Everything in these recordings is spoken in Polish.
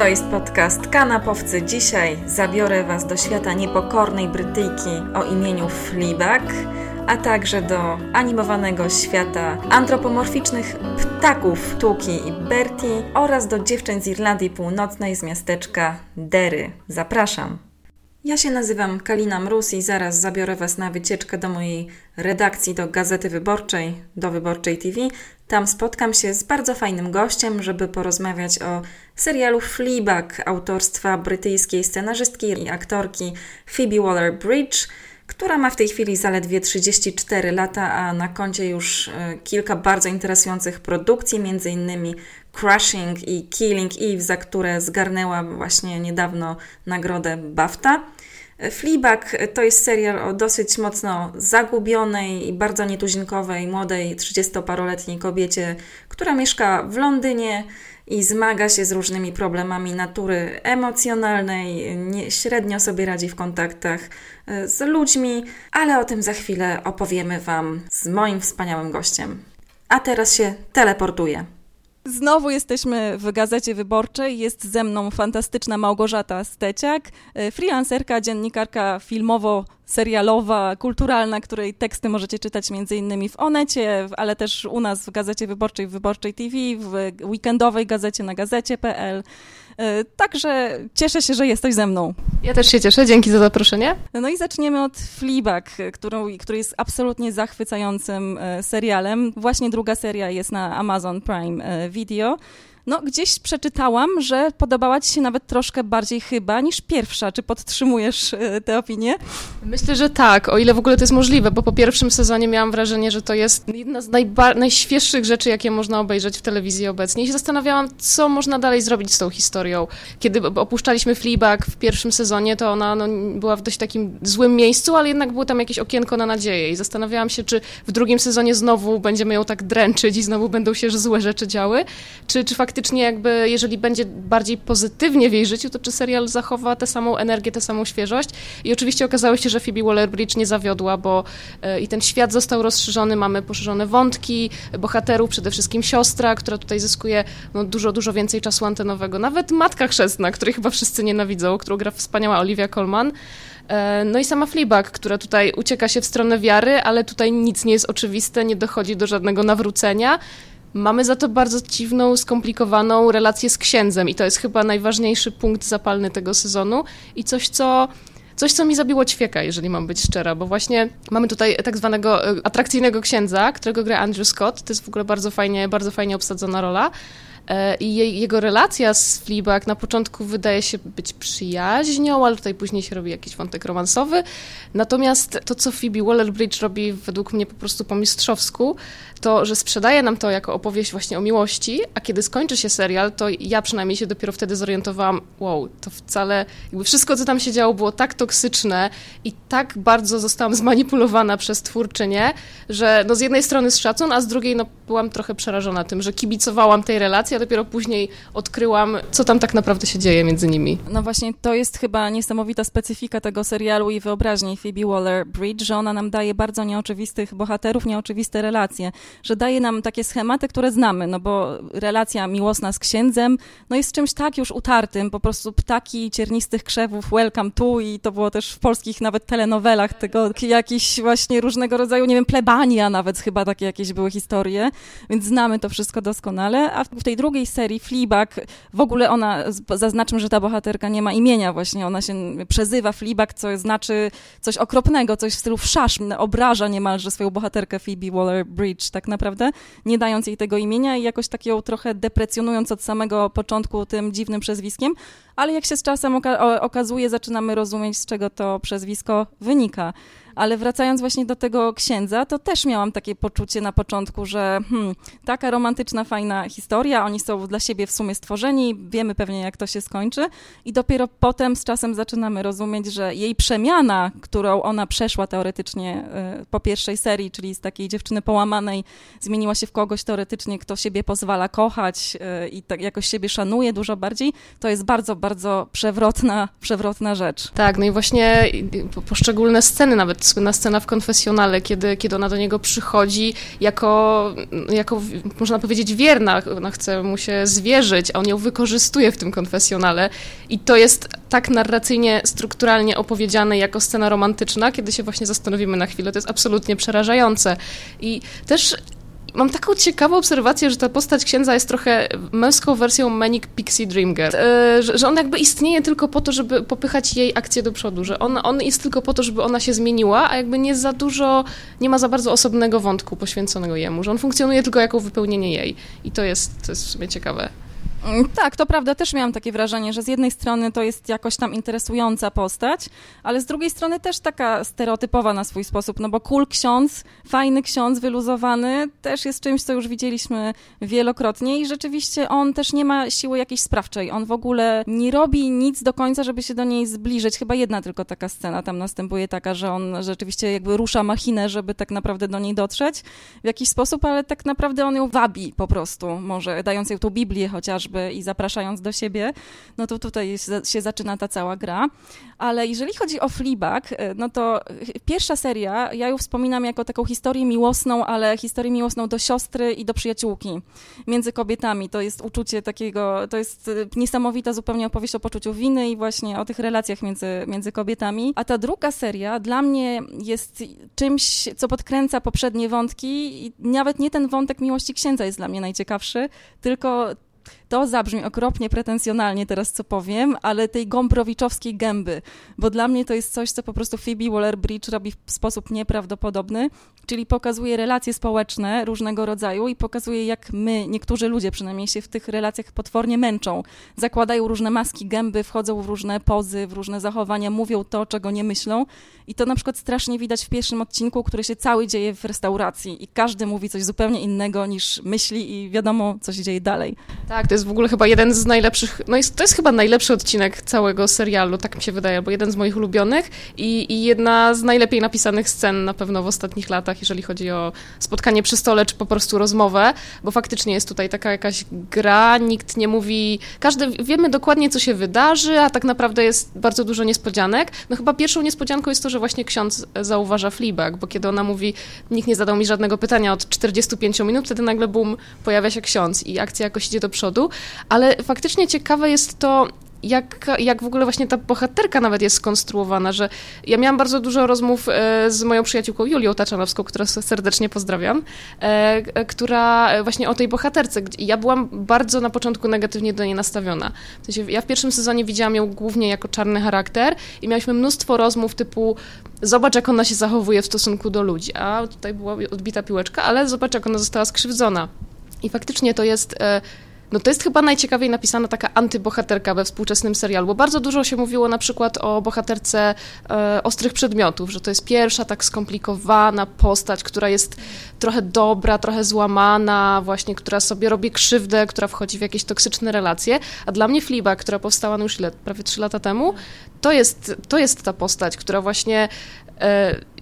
To jest podcast Kanapowcy. Dzisiaj zabiorę Was do świata niepokornej Brytyjki o imieniu Fleabag, a także do animowanego świata antropomorficznych ptaków Tuki i Bertie oraz do dziewczyn z Irlandii Północnej z miasteczka Derry. Zapraszam! Ja się nazywam Kalina Mrus i zaraz zabiorę Was na wycieczkę do mojej redakcji do Gazety Wyborczej, do Wyborczej TV. Tam spotkam się z bardzo fajnym gościem, żeby porozmawiać o serialu Fleabag autorstwa brytyjskiej scenarzystki i aktorki Phoebe Waller-Bridge, która ma w tej chwili zaledwie 34 lata, a na koncie już e, kilka bardzo interesujących produkcji, m.in. Crushing i Killing Eve, za które zgarnęła właśnie niedawno nagrodę BAFTA. Fleabag to jest serial o dosyć mocno zagubionej i bardzo nietuzinkowej młodej 30-paroletniej kobiecie, która mieszka w Londynie i zmaga się z różnymi problemami natury emocjonalnej, nie, średnio sobie radzi w kontaktach e, z ludźmi, ale o tym za chwilę opowiemy Wam z moim wspaniałym gościem. A teraz się teleportuję. Znowu jesteśmy w Gazecie Wyborczej. Jest ze mną fantastyczna Małgorzata Steciak, e, freelancerka, dziennikarka filmowo serialowa, kulturalna, której teksty możecie czytać między innymi w Onecie, ale też u nas w Gazecie Wyborczej, w Wyborczej TV, w weekendowej gazecie na gazecie.pl. E, także cieszę się, że jesteś ze mną. Ja też się cieszę, dzięki za zaproszenie. No i zaczniemy od Fleabag, którą, który jest absolutnie zachwycającym e, serialem. Właśnie druga seria jest na Amazon Prime e, Video. No, gdzieś przeczytałam, że podobała Ci się nawet troszkę bardziej chyba niż pierwsza. Czy podtrzymujesz e, tę opinię? Myślę, że tak, o ile w ogóle to jest możliwe, bo po pierwszym sezonie miałam wrażenie, że to jest jedna z najświeższych rzeczy, jakie można obejrzeć w telewizji obecnie. I się zastanawiałam, co można dalej zrobić z tą historią. Kiedy opuszczaliśmy Fleabag w pierwszym sezonie, to ona no, była w dość takim złym miejscu, ale jednak było tam jakieś okienko na nadzieję. I zastanawiałam się, czy w drugim sezonie znowu będziemy ją tak dręczyć i znowu będą się złe rzeczy działy, czy, czy faktycznie faktycznie jakby, jeżeli będzie bardziej pozytywnie w jej życiu, to czy serial zachowa tę samą energię, tę samą świeżość. I oczywiście okazało się, że Phoebe Waller-Bridge nie zawiodła, bo e, i ten świat został rozszerzony, mamy poszerzone wątki bohaterów, przede wszystkim siostra, która tutaj zyskuje no, dużo, dużo więcej czasu antenowego. Nawet matka chrzestna, której chyba wszyscy nienawidzą, którą gra wspaniała Olivia Colman. E, no i sama Fleabag, która tutaj ucieka się w stronę wiary, ale tutaj nic nie jest oczywiste, nie dochodzi do żadnego nawrócenia. Mamy za to bardzo dziwną, skomplikowaną relację z księdzem i to jest chyba najważniejszy punkt zapalny tego sezonu i coś, co coś, co mi zabiło ćwieka, jeżeli mam być szczera, bo właśnie mamy tutaj tak zwanego e, atrakcyjnego księdza, którego gra Andrew Scott. To jest w ogóle bardzo fajnie, bardzo fajnie obsadzona rola. E, I jego relacja z Fleabag na początku wydaje się być przyjaźnią, ale tutaj później się robi jakiś wątek romansowy. Natomiast to, co Phoebe Waller-Bridge robi według mnie po prostu po mistrzowsku, to, że sprzedaje nam to jako opowieść właśnie o miłości, a kiedy skończy się serial, to ja przynajmniej się dopiero wtedy zorientowałam, wow, to wcale, jakby wszystko, co tam się działo, było tak toksyczne i tak bardzo zostałam zmanipulowana przez twórczynię, że no z jednej strony z szacun, a z drugiej no byłam trochę przerażona tym, że kibicowałam tej relacji, dopiero później odkryłam, co tam tak naprawdę się dzieje między nimi. No właśnie, to jest chyba niesamowita specyfika tego serialu i wyobraźni Phoebe Waller-Bridge, że ona nam daje bardzo nieoczywistych bohaterów, nieoczywiste relacje że daje nam takie schematy, które znamy, no bo relacja miłosna z księdzem, no jest czymś tak już utartym, po prostu ptaki ciernistych krzewów, welcome to i to było też w polskich nawet telenowelach tego, jakieś właśnie różnego rodzaju, nie wiem, plebania nawet chyba takie jakieś były historie, więc znamy to wszystko doskonale, a w tej drugiej serii Fleabag. W ogóle ona, zaznaczmy, że ta bohaterka nie ma imienia właśnie, ona się przezywa Fleabag, co znaczy coś okropnego, coś w stylu wszasz, obraża niemalże swoją bohaterkę Phoebe Waller-Bridge, tak naprawdę, nie dając jej tego imienia i jakoś tak ją trochę deprecjonując od samego początku tym dziwnym przezwiskiem, ale jak się z czasem oka okazuje, zaczynamy rozumieć, z czego to przezwisko wynika. Ale wracając właśnie do tego księdza, to też miałam takie poczucie na początku, że hmm, taka romantyczna, fajna historia, oni są dla siebie w sumie stworzeni, wiemy pewnie jak to się skończy i dopiero potem z czasem zaczynamy rozumieć, że jej przemiana, którą ona przeszła teoretycznie y, po pierwszej serii, czyli z takiej dziewczyny połamanej, zmieniła się w kogoś teoretycznie, kto siebie pozwala kochać y, i tak jakoś siebie szanuje dużo bardziej, to jest bardzo, bardzo przewrotna, przewrotna rzecz. Tak, no i właśnie poszczególne sceny nawet słynna scena w konfesjonale, kiedy, kiedy ona do niego przychodzi jako, jako, można powiedzieć, wierna. Ona chce mu się zwierzyć, a on ją wykorzystuje w tym konfesjonale. I to jest tak narracyjnie, strukturalnie opowiedziane jako scena romantyczna, kiedy się właśnie zastanowimy na chwilę. To jest absolutnie przerażające. I też Mam taką ciekawą obserwację, że ta postać księdza jest trochę męską wersją Manic Pixie Dream Girl. E, że, on jakby istnieje tylko po to, żeby popychać jej akcję do przodu, że on, on jest tylko po to, żeby ona się zmieniła, a jakby nie za dużo, nie ma za bardzo osobnego wątku poświęconego jemu, że on funkcjonuje tylko jako wypełnienie jej. I to jest, to jest w sumie ciekawe. Mm, tak, to prawda, też miałam takie wrażenie, że z jednej strony to jest jakoś tam interesująca postać, ale z drugiej strony też taka stereotypowa na swój sposób, no bo cool ksiądz, fajny ksiądz, wyluzowany, też jest czymś, co już widzieliśmy wielokrotnie i rzeczywiście on też nie ma siły jakiejś sprawczej. On w ogóle nie robi nic do końca, żeby się do niej zbliżyć. Chyba jedna tylko taka scena tam następuje, taka, że on rzeczywiście jakby rusza machinę, żeby tak naprawdę do niej dotrzeć w jakiś sposób, ale tak naprawdę on ją wabi po prostu, może dając jej tą Biblię chociażby i zapraszając do siebie, no to tutaj się zaczyna ta cała gra. Ale jeżeli chodzi o Fleabag, e, no to pierwsza seria, ja ją wspominam jako taką historię miłosną, ale historię miłosną do siostry i do przyjaciółki między kobietami. To jest uczucie takiego, to jest e, niesamowita zupełnie opowieść o poczuciu winy i właśnie o tych relacjach między, między kobietami. A ta druga seria dla mnie jest czymś, co podkręca poprzednie wątki i nawet nie ten wątek miłości księdza jest dla mnie najciekawszy, tylko to zabrzmi okropnie pretensjonalnie teraz, co powiem, ale tej gomprowiczowskiej gęby, bo dla mnie to jest coś, co po prostu Phoebe Waller-Bridge robi w sposób nieprawdopodobny, czyli pokazuje relacje społeczne różnego rodzaju i pokazuje, jak my, niektórzy ludzie przynajmniej się w tych relacjach potwornie męczą. Zakładają różne maski gęby, wchodzą w różne pozy, w różne zachowania, mówią to, czego nie myślą i to na przykład strasznie widać w pierwszym odcinku, który się cały dzieje w restauracji i każdy mówi coś zupełnie innego niż myśli i wiadomo, co się dzieje dalej. Tak, to jest w ogóle chyba jeden z najlepszych, no jest, to jest chyba najlepszy odcinek całego serialu, tak mi się wydaje, bo jeden z moich ulubionych i, i jedna z najlepiej napisanych scen na pewno w ostatnich latach, jeżeli chodzi o spotkanie przy stole, czy po prostu rozmowę, bo faktycznie jest tutaj taka jakaś gra, nikt nie mówi, każdy, wiemy dokładnie, co się wydarzy, a tak naprawdę jest bardzo dużo niespodzianek. No chyba pierwszą niespodzianką jest to, że właśnie ksiądz zauważa Fleabag, bo kiedy ona mówi, nikt nie zadał mi żadnego pytania od 45 minut, wtedy nagle bum, pojawia się ksiądz i akcja jakoś idzie do przodu, ale faktycznie ciekawe jest to, jak, jak w ogóle właśnie ta bohaterka nawet jest skonstruowana, że ja miałam bardzo dużo rozmów e, z moją przyjaciółką Julią Taczanowską, którą serdecznie pozdrawiam, e, która właśnie o tej bohaterce, ja byłam bardzo na początku negatywnie do niej nastawiona. W sensie ja w pierwszym sezonie widziałam ją głównie jako czarny charakter i mieliśmy mnóstwo rozmów typu zobacz jak ona się zachowuje w stosunku do ludzi, a tutaj była odbita piłeczka, ale zobacz jak ona została skrzywdzona. I faktycznie to jest e, no to jest chyba najciekawiej napisana taka antybohaterka we współczesnym serialu, bo bardzo dużo się mówiło na przykład o bohaterce e, Ostrych Przedmiotów, że to jest pierwsza tak skomplikowana postać, która jest trochę dobra, trochę złamana, właśnie, która sobie robi krzywdę, która wchodzi w jakieś toksyczne relacje, a dla mnie Fleabag, która powstała no już ile, prawie trzy lata temu, to jest, to jest ta postać, która właśnie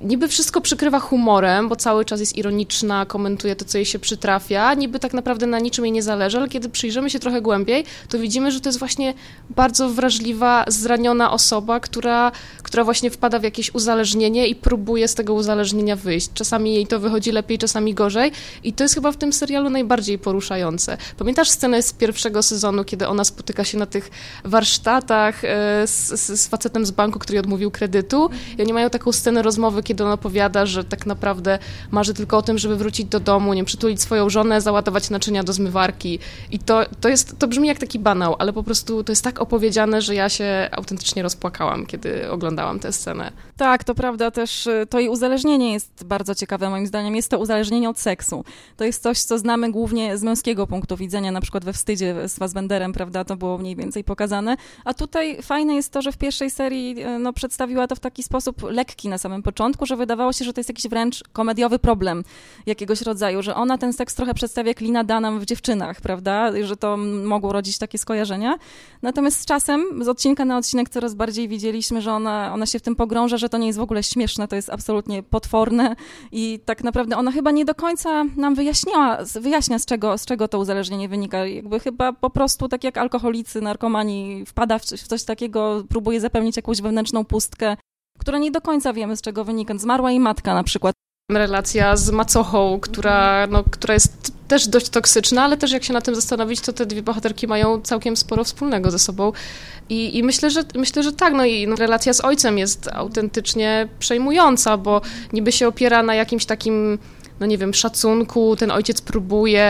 niby wszystko przykrywa humorem, bo cały czas jest ironiczna, komentuje to, co jej się przytrafia, niby tak naprawdę na niczym jej nie zależy, ale kiedy przyjrzymy się trochę głębiej, to widzimy, że to jest właśnie bardzo wrażliwa, zraniona osoba, która, która właśnie wpada w jakieś uzależnienie i próbuje z tego uzależnienia wyjść. Czasami jej to wychodzi lepiej, czasami gorzej i to jest chyba w tym serialu najbardziej poruszające. Pamiętasz scenę z pierwszego sezonu, kiedy ona spotyka się na tych warsztatach e, z, z, z facetem z banku, który odmówił kredytu i oni mają taką scenę rozmowy, kiedy on opowiada, że tak naprawdę marzy tylko o tym, żeby wrócić do domu, nie przytulić swoją żonę, załadować naczynia do zmywarki. I to, to, jest, to brzmi jak taki banał, ale po prostu to jest tak opowiedziane, że ja się autentycznie rozpłakałam, kiedy oglądałam tę scenę. Tak, to prawda też, y, to jej uzależnienie jest bardzo ciekawe moim zdaniem. Jest to uzależnienie od seksu. To jest coś, co znamy głównie z męskiego punktu widzenia, na przykład we Wstydzie z Fassbenderem, prawda, to było mniej więcej pokazane. A tutaj fajne jest to, że w pierwszej serii y, no, przedstawiła to w taki sposób lekki na samym początku, że wydawało się, że to jest jakiś wręcz komediowy problem jakiegoś rodzaju, że ona ten seks trochę przedstawia jak Lina Dunham w dziewczynach, prawda, że to mogło rodzić takie skojarzenia. Natomiast z czasem, z odcinka na odcinek coraz bardziej widzieliśmy, że ona, ona się w tym pogrąża, że to nie jest w ogóle śmieszne, to jest absolutnie potworne i tak naprawdę ona chyba nie do końca nam wyjaśniła, wyjaśnia z czego, z czego to uzależnienie wynika. Jakby chyba po prostu tak jak alkoholicy, narkomani wpada w coś takiego, próbuje zapełnić jakąś wewnętrzną pustkę które nie do końca wiemy z czego wynika. Zmarła jej matka na przykład. Relacja z macochą, która, no, która jest też dość toksyczna, ale też jak się na tym zastanowić, to te dwie bohaterki mają całkiem sporo wspólnego ze sobą. I, i myślę, że, myślę, że tak, no i no, relacja z ojcem jest autentycznie przejmująca, bo niby się opiera na jakimś takim no nie wiem, szacunku, ten ojciec próbuje,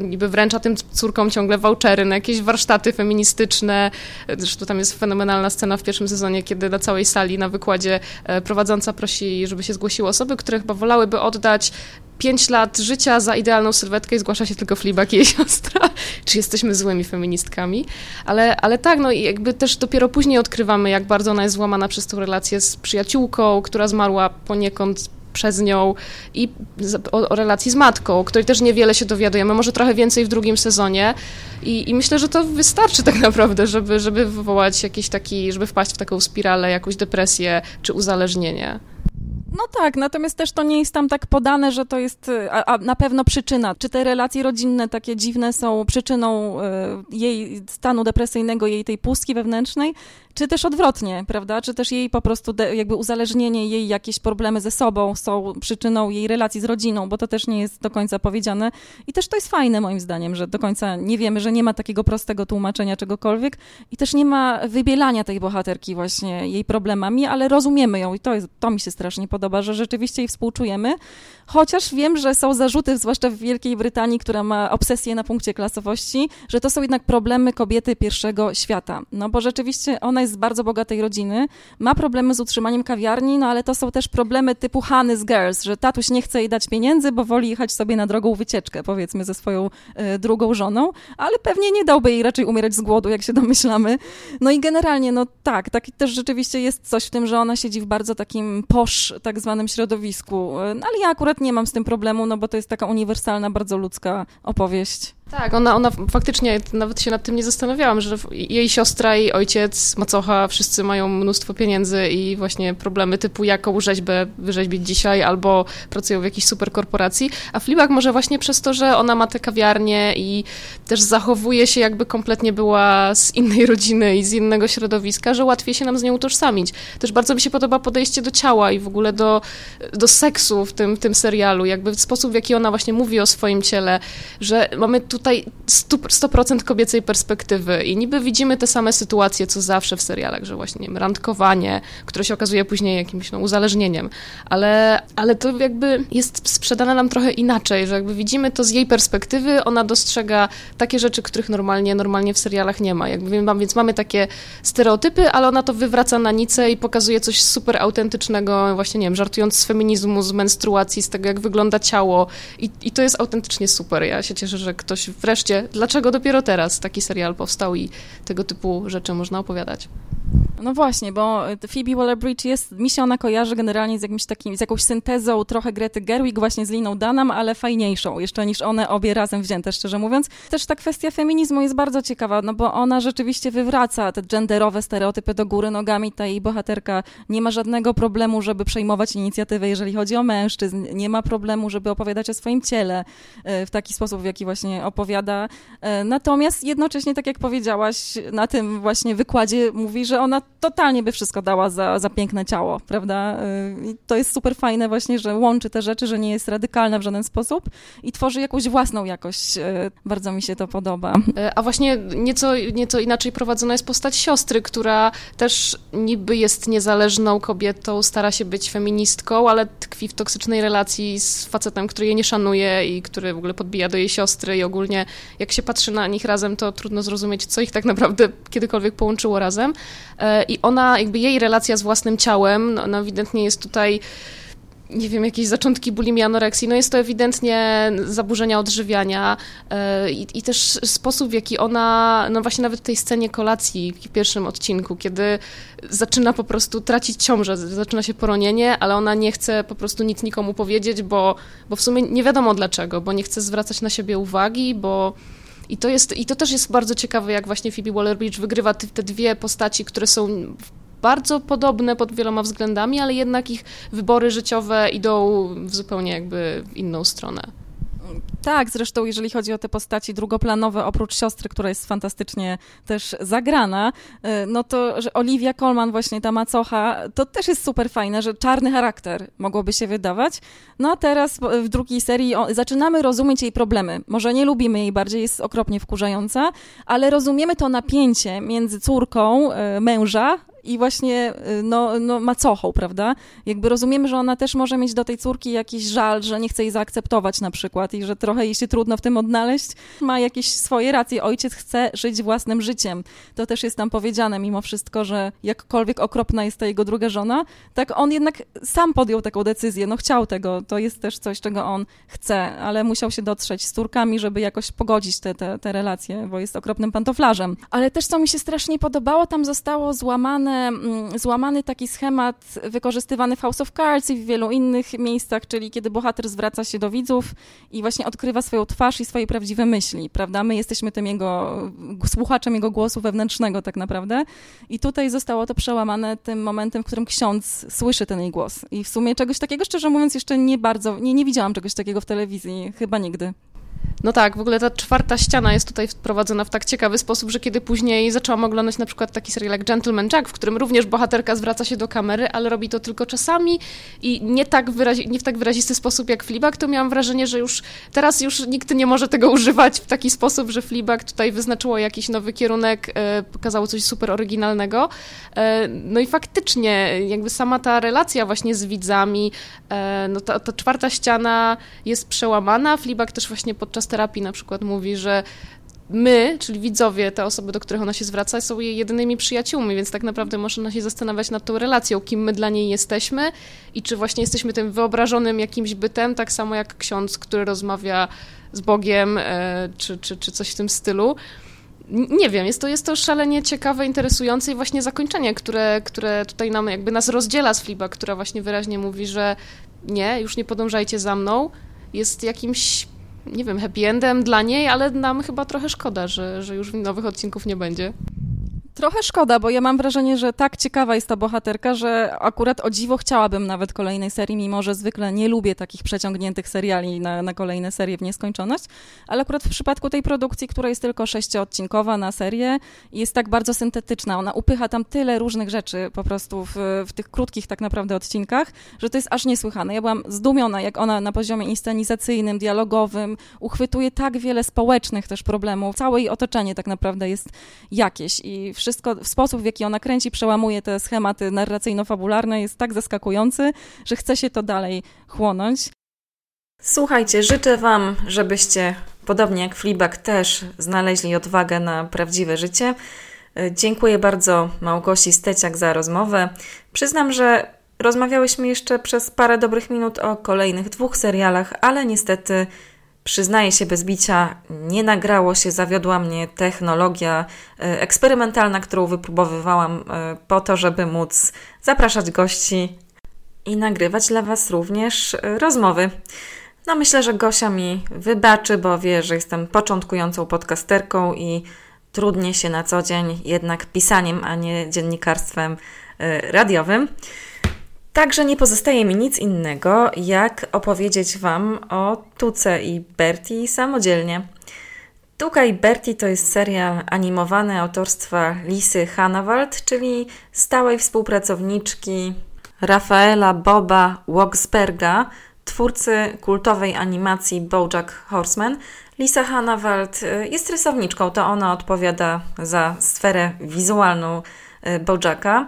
niby wręcza tym córkom ciągle vouchery na jakieś warsztaty feministyczne. Zresztą tam jest fenomenalna scena w pierwszym sezonie, kiedy na całej sali, na wykładzie e, prowadząca prosi, żeby się zgłosiły osoby, które chyba wolałyby oddać pięć lat życia za idealną sylwetkę i zgłasza się tylko Fleabag i jej siostra. Czy jesteśmy złymi feministkami? Ale, ale tak, no i jakby też dopiero później odkrywamy, jak bardzo ona jest złamana przez tą relację z przyjaciółką, która zmarła poniekąd przez nią i o, o, relacji z matką, o której też niewiele się dowiadujemy, może trochę więcej w drugim sezonie i, i myślę, że to wystarczy tak naprawdę, żeby, żeby wywołać jakiś taki, żeby wpaść w taką spiralę, jakąś depresję czy uzależnienie. No tak, natomiast też to nie jest tam tak podane, że to jest a, a na pewno przyczyna. Czy te relacje rodzinne takie dziwne są przyczyną y, jej stanu depresyjnego, jej tej pustki wewnętrznej, czy też odwrotnie, prawda? Czy też jej po prostu jakby uzależnienie, jej jakieś problemy ze sobą są przyczyną jej relacji z rodziną, bo to też nie jest do końca powiedziane. I też to jest fajne moim zdaniem, że do końca nie wiemy, że nie ma takiego prostego tłumaczenia czegokolwiek i też nie ma wybielania tej bohaterki właśnie jej problemami, ale rozumiemy ją i to, jest, to mi się strasznie podoba, że rzeczywiście jej współczujemy, chociaż wiem, że są zarzuty, zwłaszcza w Wielkiej Brytanii, która ma obsesję na punkcie klasowości, że to są jednak problemy kobiety pierwszego świata. No bo rzeczywiście ona jest z bardzo bogatej rodziny, ma problemy z utrzymaniem kawiarni, no ale to są też problemy typu Hannah's Girls, że tatuś nie chce jej dać pieniędzy, bo woli jechać sobie na drogą wycieczkę, powiedzmy, ze swoją y, drugą żoną, ale pewnie nie dałby jej raczej umierać z głodu, jak się domyślamy. No i generalnie, no tak, tak też rzeczywiście jest coś w tym, że ona siedzi w bardzo takim posz, tak zwanym środowisku, no ale ja akurat nie mam z tym problemu, no bo to jest taka uniwersalna, bardzo ludzka opowieść. Tak, ona, ona faktycznie, nawet się nad tym nie zastanawiałam, że jej siostra i ojciec, macocha, wszyscy mają mnóstwo pieniędzy i właśnie problemy typu jaką rzeźbę wyrzeźbić dzisiaj, albo pracują w jakiejś super korporacji, a Fleabag może właśnie przez to, że ona ma te kawiarnie i też zachowuje się jakby kompletnie była z innej rodziny i z innego środowiska, że łatwiej się nam z nią utożsamić. Też bardzo mi się podoba podejście do ciała i w ogóle do, do seksu w tym, w tym serialu, jakby sposób, w jaki ona właśnie mówi o swoim ciele, że mamy tutaj 100% kobiecej perspektywy. I niby widzimy te same sytuacje, co zawsze w serialach, że właśnie, nie wiem, randkowanie, które się okazuje później jakimś no, uzależnieniem, ale, ale to jakby jest sprzedane nam trochę inaczej, że jakby widzimy to z jej perspektywy, ona dostrzega takie rzeczy, których normalnie, normalnie w serialach nie ma, jakby, więc mamy takie stereotypy, ale ona to wywraca na nicę i pokazuje coś super autentycznego, właśnie, nie wiem, żartując z feminizmu, z menstruacji, z tego, jak wygląda ciało. I, i to jest autentycznie super. Ja się cieszę, że ktoś wreszcie, dlaczego dopiero teraz taki serial powstał i tego typu rzeczy można opowiadać. No właśnie, bo Phoebe Waller-Bridge jest, mi się ona kojarzy generalnie z jakimś takim, z jakąś syntezą trochę Grety Gerwig właśnie z Liną Danam, ale fajniejszą jeszcze niż one obie razem wzięte, szczerze mówiąc. Też ta kwestia feminizmu jest bardzo ciekawa, no bo ona rzeczywiście wywraca te genderowe stereotypy do góry nogami. Ta jej bohaterka nie ma żadnego problemu, żeby przejmować inicjatywę, jeżeli chodzi o mężczyzn. Nie ma problemu, żeby opowiadać o swoim ciele e, w taki sposób, w jaki właśnie opowiada. E, natomiast jednocześnie, tak jak powiedziałaś, na tym właśnie wykładzie mówi, że ona totalnie by wszystko dała za, za piękne ciało, prawda? Y, I to jest super fajne właśnie, że łączy te rzeczy, że nie jest radykalna w żaden sposób i tworzy jakąś własną jakość. Y, bardzo mi się to podoba. E, a właśnie nieco, nieco inaczej prowadzona jest postać siostry, która też niby jest niezależną kobietą, stara się być feministką, ale tkwi w toksycznej relacji z facetem, który jej nie szanuje i który w ogóle podbija do jej siostry i ogólnie jak się patrzy na nich razem, to trudno zrozumieć, co ich tak naprawdę kiedykolwiek połączyło razem. I ona, jakby jej relacja z własnym ciałem, no, no ewidentnie jest tutaj nie wiem, jakieś zaczątki bulimii, anoreksji, no jest to ewidentnie zaburzenia odżywiania e, i, i, też sposób, w jaki ona, no właśnie nawet w tej scenie kolacji w pierwszym odcinku, kiedy zaczyna po prostu tracić ciążę, zaczyna się poronienie, ale ona nie chce po prostu nic nikomu powiedzieć, bo, bo w sumie nie wiadomo dlaczego, bo nie chce zwracać na siebie uwagi, bo i to, jest, I to też jest bardzo ciekawe, jak właśnie Phoebe Waller-Bridge wygrywa te, dwie postaci, które są bardzo podobne pod wieloma względami, ale jednak ich wybory życiowe idą w zupełnie jakby inną stronę. Tak, zresztą jeżeli chodzi o te postaci drugoplanowe, oprócz siostry, która jest fantastycznie też zagrana, y, no to, że Olivia Colman, właśnie ta macocha, to też jest super fajne, że czarny charakter mogłoby się wydawać. No a teraz w drugiej serii zaczynamy rozumieć jej problemy. Może nie lubimy jej bardziej, jest okropnie wkurzająca, ale rozumiemy to napięcie między córką y, męża i właśnie y, no, no, macochą, prawda? Jakby rozumiemy, że ona też może mieć do tej córki jakiś żal, że nie chce jej zaakceptować na przykład i że trochę jej się trudno w tym odnaleźć. Ma jakieś swoje racje. Ojciec chce żyć własnym życiem. To też jest tam powiedziane mimo wszystko, że jakkolwiek okropna jest ta jego druga żona, tak on jednak sam podjął taką decyzję. No chciał tego. To jest też coś, czego on chce, ale musiał się dotrzeć z córkami, żeby jakoś pogodzić te, te, te relacje, bo jest okropnym pantoflarzem. Ale też co mi się strasznie podobało, tam zostało złamane złamane, mm, złamany taki schemat wykorzystywany w House of Cards i w wielu innych miejscach, czyli kiedy bohater zwraca się do widzów i właśnie odkrywa swoją twarz i swoje prawdziwe myśli, prawda? My jesteśmy tym jego, słuchaczem jego głosu wewnętrznego tak naprawdę i tutaj zostało to przełamane tym momentem, w którym ksiądz słyszy ten jej głos i w sumie czegoś takiego, szczerze mówiąc, jeszcze nie bardzo, nie, nie widziałam czegoś takiego w telewizji, chyba nigdy. No tak, w ogóle ta czwarta ściana jest tutaj wprowadzona w tak ciekawy sposób, że kiedy później zaczęłam oglądać na przykład taki serial jak Gentleman Jack, w którym również bohaterka zwraca się do kamery, ale robi to tylko czasami i nie, tak wyrazi- nie w tak wyrazisty sposób jak Fleabag, to miałam wrażenie, że już teraz już nikt nie może tego używać w taki sposób, że Fleabag tutaj wyznaczyło jakiś nowy kierunek, e, pokazało coś super oryginalnego. E, no i faktycznie jakby sama ta relacja właśnie z widzami, e, no ta, ta czwarta ściana jest przełamana. Fleabag też właśnie podczas terapii na przykład mówi, że my, czyli widzowie, te osoby, do których ona się zwraca, są jej jedynymi przyjaciółmi, więc tak naprawdę można się zastanawiać nad tą relacją, kim my dla niej jesteśmy i czy właśnie jesteśmy tym wyobrażonym jakimś bytem, tak samo jak ksiądz, który rozmawia z Bogiem, e, czy, czy, czy coś w tym stylu. Nie wiem, jest to, jest to szalenie ciekawe, interesujące i właśnie zakończenie, które, które tutaj nam jakby nas rozdziela z Fliba, która właśnie wyraźnie mówi, że nie, już nie podążajcie za mną, jest jakimś nie wiem, happy endem dla niej, ale nam chyba trochę szkoda, że, że już nowych odcinków nie będzie. Trochę szkoda, bo ja mam wrażenie, że tak ciekawa jest ta bohaterka, że akurat o dziwo chciałabym nawet kolejnej serii, mimo że zwykle nie lubię takich przeciągniętych seriali na, na kolejne serie w nieskończoność, ale akurat w przypadku tej produkcji, która jest tylko sześciodcinkowa na serię jest tak bardzo syntetyczna, ona upycha tam tyle różnych rzeczy po prostu w, w tych krótkich tak naprawdę odcinkach, że to jest aż niesłychane. Ja byłam zdumiona, jak ona na poziomie inscenizacyjnym, dialogowym uchwytuje tak wiele społecznych też problemów. Całe jej otoczenie tak naprawdę jest jakieś i wszystko, w sposób, w jaki ona kręci, przełamuje te schematy narracyjno-fabularne, jest tak zaskakujący, że chce się to dalej chłonąć. Słuchajcie, życzę Wam, żebyście, podobnie jak Fleabag, też znaleźli odwagę na prawdziwe życie. Dziękuję bardzo Małgosi Steciak za rozmowę. Przyznam, że rozmawiałyśmy jeszcze przez parę dobrych minut o kolejnych dwóch serialach, ale niestety Przyznaję się bez bicia, nie nagrało się, zawiodła mnie technologia e, eksperymentalna, którą wypróbowywałam e, po to, żeby móc zapraszać gości i nagrywać dla Was również e, rozmowy. No myślę, że Gosia mi wybaczy, bo wie, że jestem początkującą podcasterką i trudnie się na co dzień jednak pisaniem, a nie dziennikarstwem radiowym. Także nie pozostaje mi nic innego, jak opowiedzieć Wam o Tuce i Bertie samodzielnie. Tuka i Bertie to jest serial animowany autorstwa Lisy Hanawald, czyli stałej współpracowniczki Rafaela Boba Wogsberga, twórcy kultowej animacji BoJack Horseman. Lisa Hanawald y, jest rysowniczką, to ona odpowiada za sferę wizualną y, BoJacka.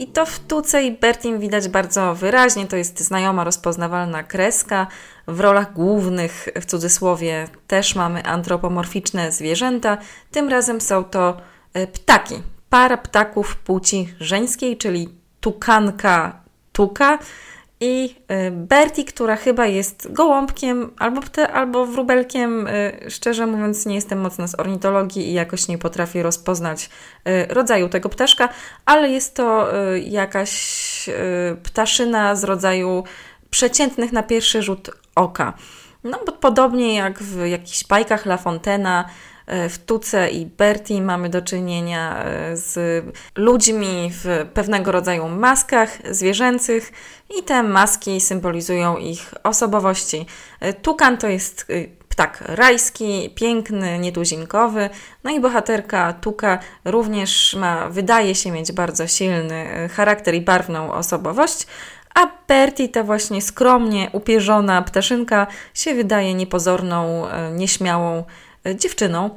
I to w Tuce i Bertim widać bardzo wyraźnie. To jest znajoma, rozpoznawalna kreska. W rolach głównych, w cudzysłowie, też mamy antropomorficzne zwierzęta. Tym razem są to e, ptaki. Para ptaków płci żeńskiej, czyli tukanka tuka i y, Bertie, która chyba jest gołąbkiem albo, pte, albo wróbelkiem. Y, szczerze mówiąc, nie jestem mocna z ornitologii i jakoś nie potrafię rozpoznać y, rodzaju tego ptaszka, ale jest to jakaś ptaszyna z rodzaju przeciętnych na pierwszy rzut oka. No, podobnie jak w jakichś bajkach La Fontena, w Tuce i Bertie mamy do czynienia e, z ludźmi w pewnego rodzaju maskach zwierzęcych i te maski symbolizują ich osobowości. E, tukan to jest tak, rajski, piękny, nietuzinkowy. No i bohaterka Tuka również ma, wydaje się mieć bardzo silny e, charakter i barwną osobowość, a Bertie, ta właśnie skromnie upierzona ptaszynka, się wydaje niepozorną, e, nieśmiałą e, dziewczyną.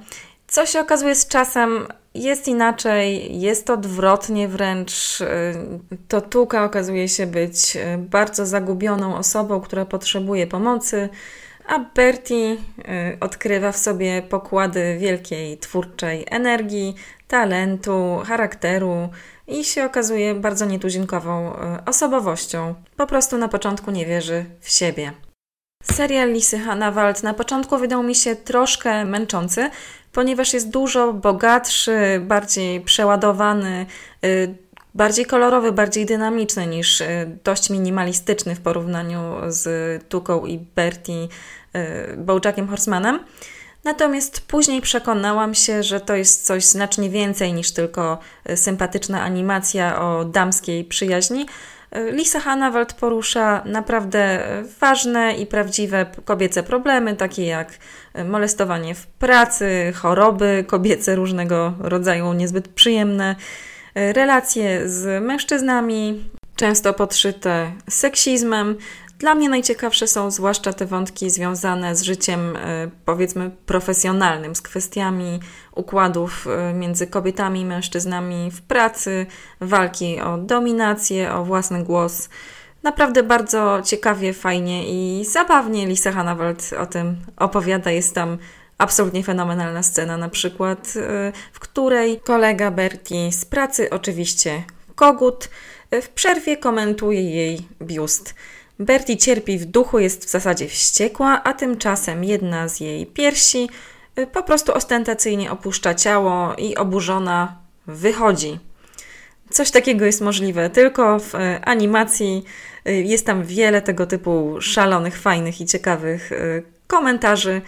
Co się okazuje z czasem jest inaczej, jest odwrotnie wręcz. To Tuka okazuje się być bardzo zagubioną osobą, która potrzebuje pomocy a Bertie y, odkrywa w sobie pokłady wielkiej twórczej energii, talentu, charakteru i się okazuje bardzo nietuzinkową y, osobowością. Po prostu na początku nie wierzy w siebie. Serial Lisy Hannawald na początku wydał mi się troszkę męczący, ponieważ jest dużo bogatszy, bardziej przeładowany, y, bardziej kolorowy, bardziej dynamiczny niż y, dość minimalistyczny w porównaniu z Tuką i Bertie y, Bojackiem Horsemanem. Natomiast później przekonałam się, że to jest coś znacznie więcej niż tylko sympatyczna animacja o damskiej przyjaźni. Lisa Hannawald porusza naprawdę ważne i prawdziwe kobiece problemy, takie jak molestowanie w pracy, choroby kobiece różnego rodzaju niezbyt przyjemne, relacje z mężczyznami, często podszyte seksizmem. Dla mnie najciekawsze są zwłaszcza te wątki związane z życiem, e, powiedzmy, profesjonalnym, z kwestiami układów e, między kobietami i mężczyznami w pracy, walki o dominację, o własny głos. Naprawdę bardzo ciekawie, fajnie i zabawnie Lisa Hannawald o tym opowiada. Jest tam absolutnie fenomenalna scena, na przykład, y, w której kolega Bertie z pracy, oczywiście kogut, w przerwie komentuje jej biust. Bertie cierpi w duchu, jest w zasadzie wściekła, a tymczasem jedna z jej piersi y, po prostu ostentacyjnie opuszcza ciało i oburzona wychodzi. Coś takiego jest możliwe tylko w animacji. Jest tam wiele tego typu szalonych, fajnych i ciekawych komentarzy.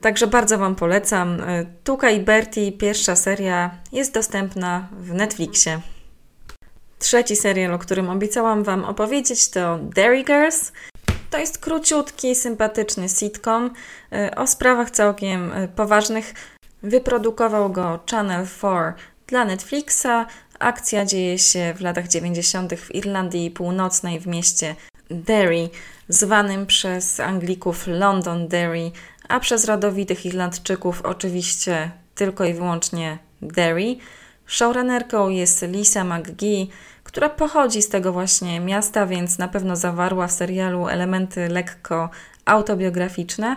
Także bardzo Wam polecam. Tuka i Bertie, pierwsza seria, jest dostępna w Netflixie. Trzeci serial, o którym obiecałam Wam opowiedzieć, to Dairy Girls. To jest króciutki, sympatyczny sitcom e, o sprawach całkiem e, poważnych. Wyprodukował go Channel 4 dla Netflixa. Akcja dzieje się w latach 90. w Irlandii Północnej w mieście Derry, zwanym przez Anglików London Derry, a przez rodowitych Irlandczyków oczywiście tylko i wyłącznie Derry. Showrunnerką jest Lisa McGee, która pochodzi z tego właśnie miasta, więc na pewno zawarła w serialu elementy lekko autobiograficzne.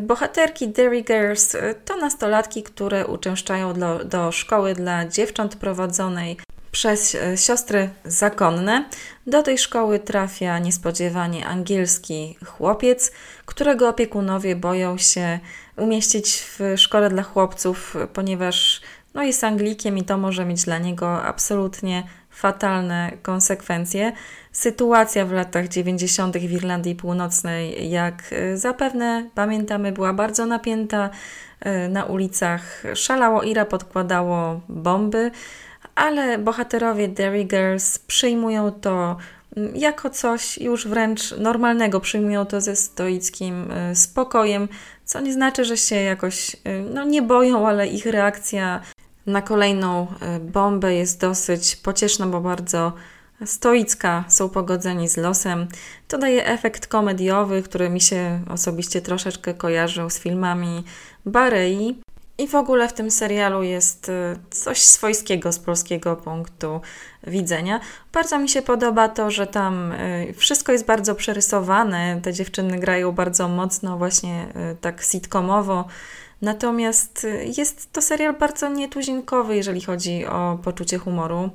Bohaterki Derry Girls to nastolatki, które uczęszczają do, do szkoły dla dziewcząt prowadzonej przez e, siostry zakonne. Do tej szkoły trafia niespodziewanie angielski chłopiec, którego opiekunowie boją się umieścić w szkole dla chłopców, ponieważ no, jest Anglikiem i to może mieć dla niego absolutnie fatalne konsekwencje. Sytuacja w latach 90. w Irlandii Północnej, jak e, zapewne pamiętamy, była bardzo napięta. E, na ulicach szalało Ira, podkładało bomby ale bohaterowie Derry Girls przyjmują to mm, jako coś już wręcz normalnego, przyjmują to ze stoickim y, spokojem, co nie znaczy, że się jakoś y, no, nie boją, ale ich reakcja na kolejną y, bombę jest dosyć pocieszna, bo bardzo stoicka, są pogodzeni z losem. To daje efekt komediowy, który mi się osobiście troszeczkę kojarzył z filmami Barei. I w ogóle w tym serialu jest y, coś swojskiego z polskiego punktu widzenia. Bardzo mi się podoba to, że tam y, wszystko jest bardzo przerysowane. Te dziewczyny grają bardzo mocno, właśnie tak sitcomowo. Natomiast jest to serial bardzo nietuzinkowy, jeżeli chodzi o poczucie humoru.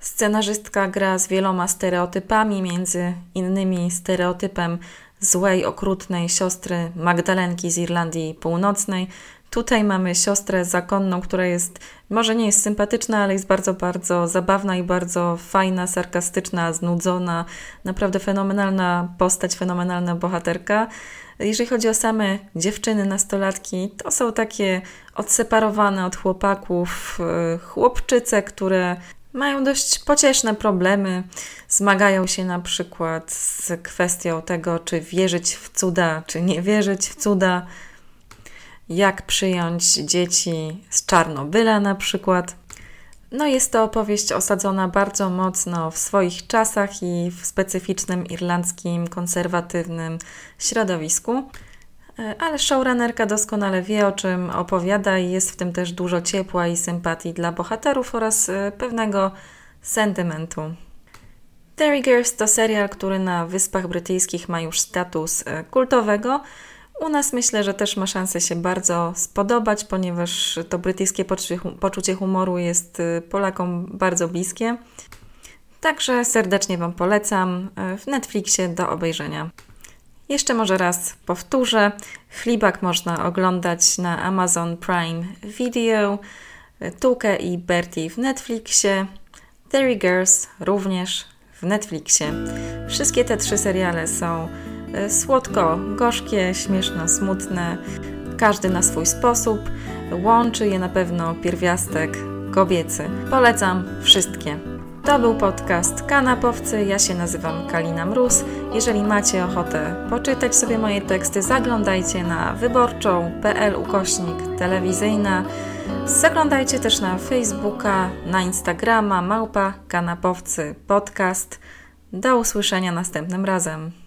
Scenarzystka gra z wieloma stereotypami, między innymi stereotypem złej, okrutnej siostry Magdalenki z Irlandii Północnej, Tutaj mamy siostrę zakonną, która jest, może nie jest sympatyczna, ale jest bardzo, bardzo zabawna i bardzo fajna, sarkastyczna, znudzona. Naprawdę fenomenalna postać, fenomenalna bohaterka. Jeżeli chodzi o same dziewczyny, nastolatki, to są takie odseparowane od chłopaków e, chłopczyce, które mają dość pocieszne problemy. Zmagają się na przykład z kwestią tego, czy wierzyć w cuda, czy nie wierzyć w cuda jak przyjąć dzieci z Czarnobyla na przykład. No jest to opowieść osadzona bardzo mocno w swoich czasach i w specyficznym irlandzkim, konserwatywnym środowisku. E, ale showrunnerka doskonale wie, o czym opowiada i jest w tym też dużo ciepła i sympatii dla bohaterów oraz e, pewnego sentymentu. Terry Girls to serial, który na Wyspach Brytyjskich ma już status e, kultowego. U nas myślę, że też ma szansę się bardzo spodobać, ponieważ to brytyjskie poczucie humoru jest Polakom bardzo bliskie. Także serdecznie Wam polecam w Netflixie do obejrzenia. Jeszcze może raz powtórzę. Chlibak można oglądać na Amazon Prime Video, Tukę i Bertie w Netflixie, Terry Girls również w Netflixie. Wszystkie te trzy seriale są słodko, gorzkie, śmieszno, smutne, każdy na swój sposób. Łączy je na pewno pierwiastek kobiecy. Polecam wszystkie. To był podcast Kanapowcy. Ja się nazywam Kalina Mróz. Jeżeli macie ochotę poczytać sobie moje teksty, zaglądajcie na wyborczą.pl ukośnik telewizyjna. Zaglądajcie też na Facebooka, na Instagrama, małpa Kanapowcy podcast. Do usłyszenia następnym razem.